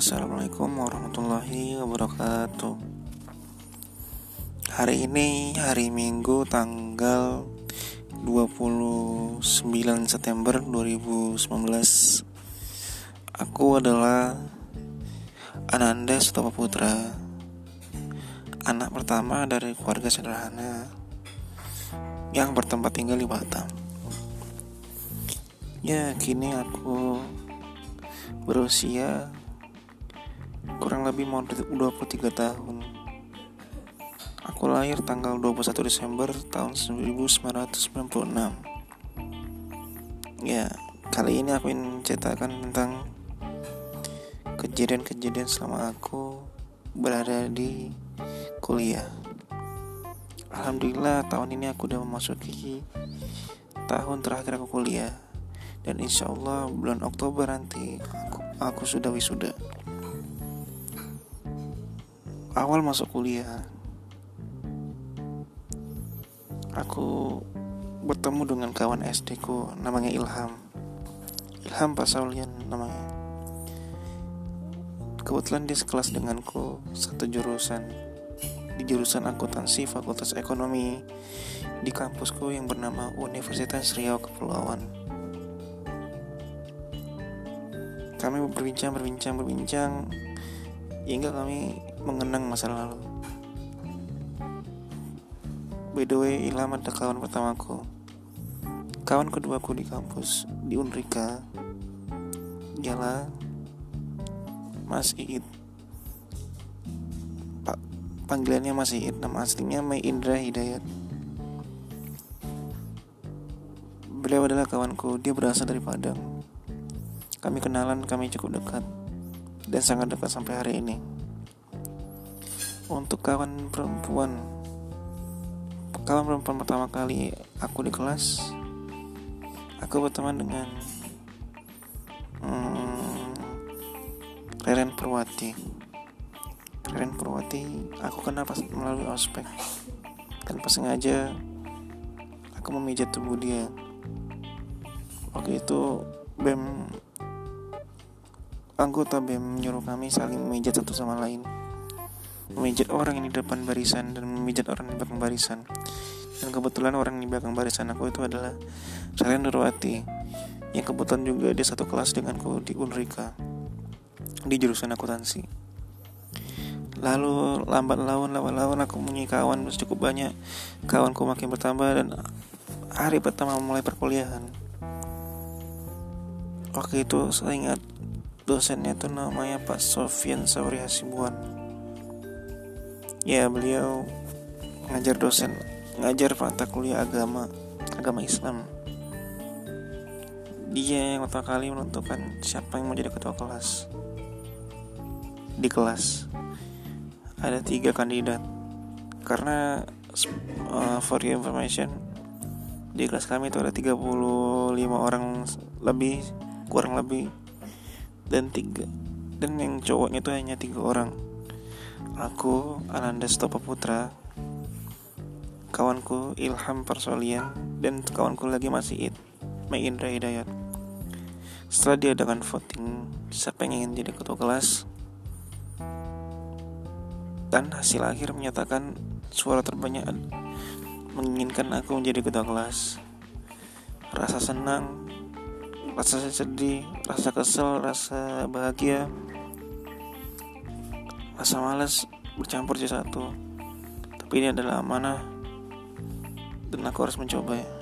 Assalamualaikum warahmatullahi wabarakatuh. Hari ini hari Minggu tanggal 29 September 2019 Aku adalah Ananda Sutopo Putra Anak pertama dari keluarga sederhana Yang bertempat tinggal di Batam. Ya kini aku berusia kurang lebih mau 23 tahun. Aku lahir tanggal 21 Desember tahun 1996 Ya, kali ini aku ingin menceritakan tentang kejadian-kejadian selama aku berada di kuliah. Alhamdulillah tahun ini aku udah memasuki tahun terakhir aku kuliah. Dan insya Allah bulan Oktober nanti aku, aku sudah wisuda awal masuk kuliah. Aku bertemu dengan kawan SD ku namanya Ilham. Ilham Pasaulian namanya. Kebetulan dia sekelas denganku satu jurusan. Di jurusan akuntansi fakultas ekonomi di kampusku yang bernama Universitas Riau Kepulauan. Kami berbincang berbincang berbincang hingga kami mengenang masa lalu. By the way, Ilham ada kawan pertamaku. Kawan keduaku di kampus di Unrika ialah Mas Iit. Pak panggilannya Mas Iit, nama aslinya Mai Indra Hidayat. Beliau adalah kawanku, dia berasal dari Padang. Kami kenalan, kami cukup dekat dan sangat dekat sampai hari ini. Untuk kawan perempuan kawan perempuan pertama kali aku di kelas aku berteman dengan hmm, Reren Purwati. Reren Purwati aku kenal pas melalui ospek. Dan pas sengaja aku memijat tubuh dia. Waktu itu BEM anggota BEM menyuruh kami saling memijat satu sama lain. Memijat orang yang di depan barisan dan memijat orang di belakang barisan. Dan kebetulan orang di belakang barisan aku itu adalah Salian Nurwati yang kebetulan juga dia satu kelas denganku di Unrika di jurusan akuntansi. Lalu lambat laun lambat laun aku punya kawan cukup banyak. Kawanku makin bertambah dan hari pertama mulai perkuliahan. Waktu itu saya ingat dosennya itu namanya Pak Sofian Sauri Hasibuan. Ya beliau ngajar dosen ngajar mata kuliah agama agama Islam. Dia yang pertama kali menentukan siapa yang mau jadi ketua kelas. Di kelas. Ada tiga kandidat. Karena uh, for your information di kelas kami itu ada 35 orang lebih kurang lebih dan tiga dan yang cowoknya itu hanya tiga orang. Aku Ananda Stopa Putra Kawanku Ilham Persolian Dan kawanku lagi masih It Mai Indra Hidayat. Setelah diadakan voting Siapa yang ingin jadi ketua kelas? Dan hasil akhir menyatakan Suara terbanyak Menginginkan aku menjadi ketua kelas. Rasa senang Rasa sedih Rasa kesel Rasa bahagia rasa malas bercampur jadi satu. Tapi ini adalah amanah dan aku harus mencoba ya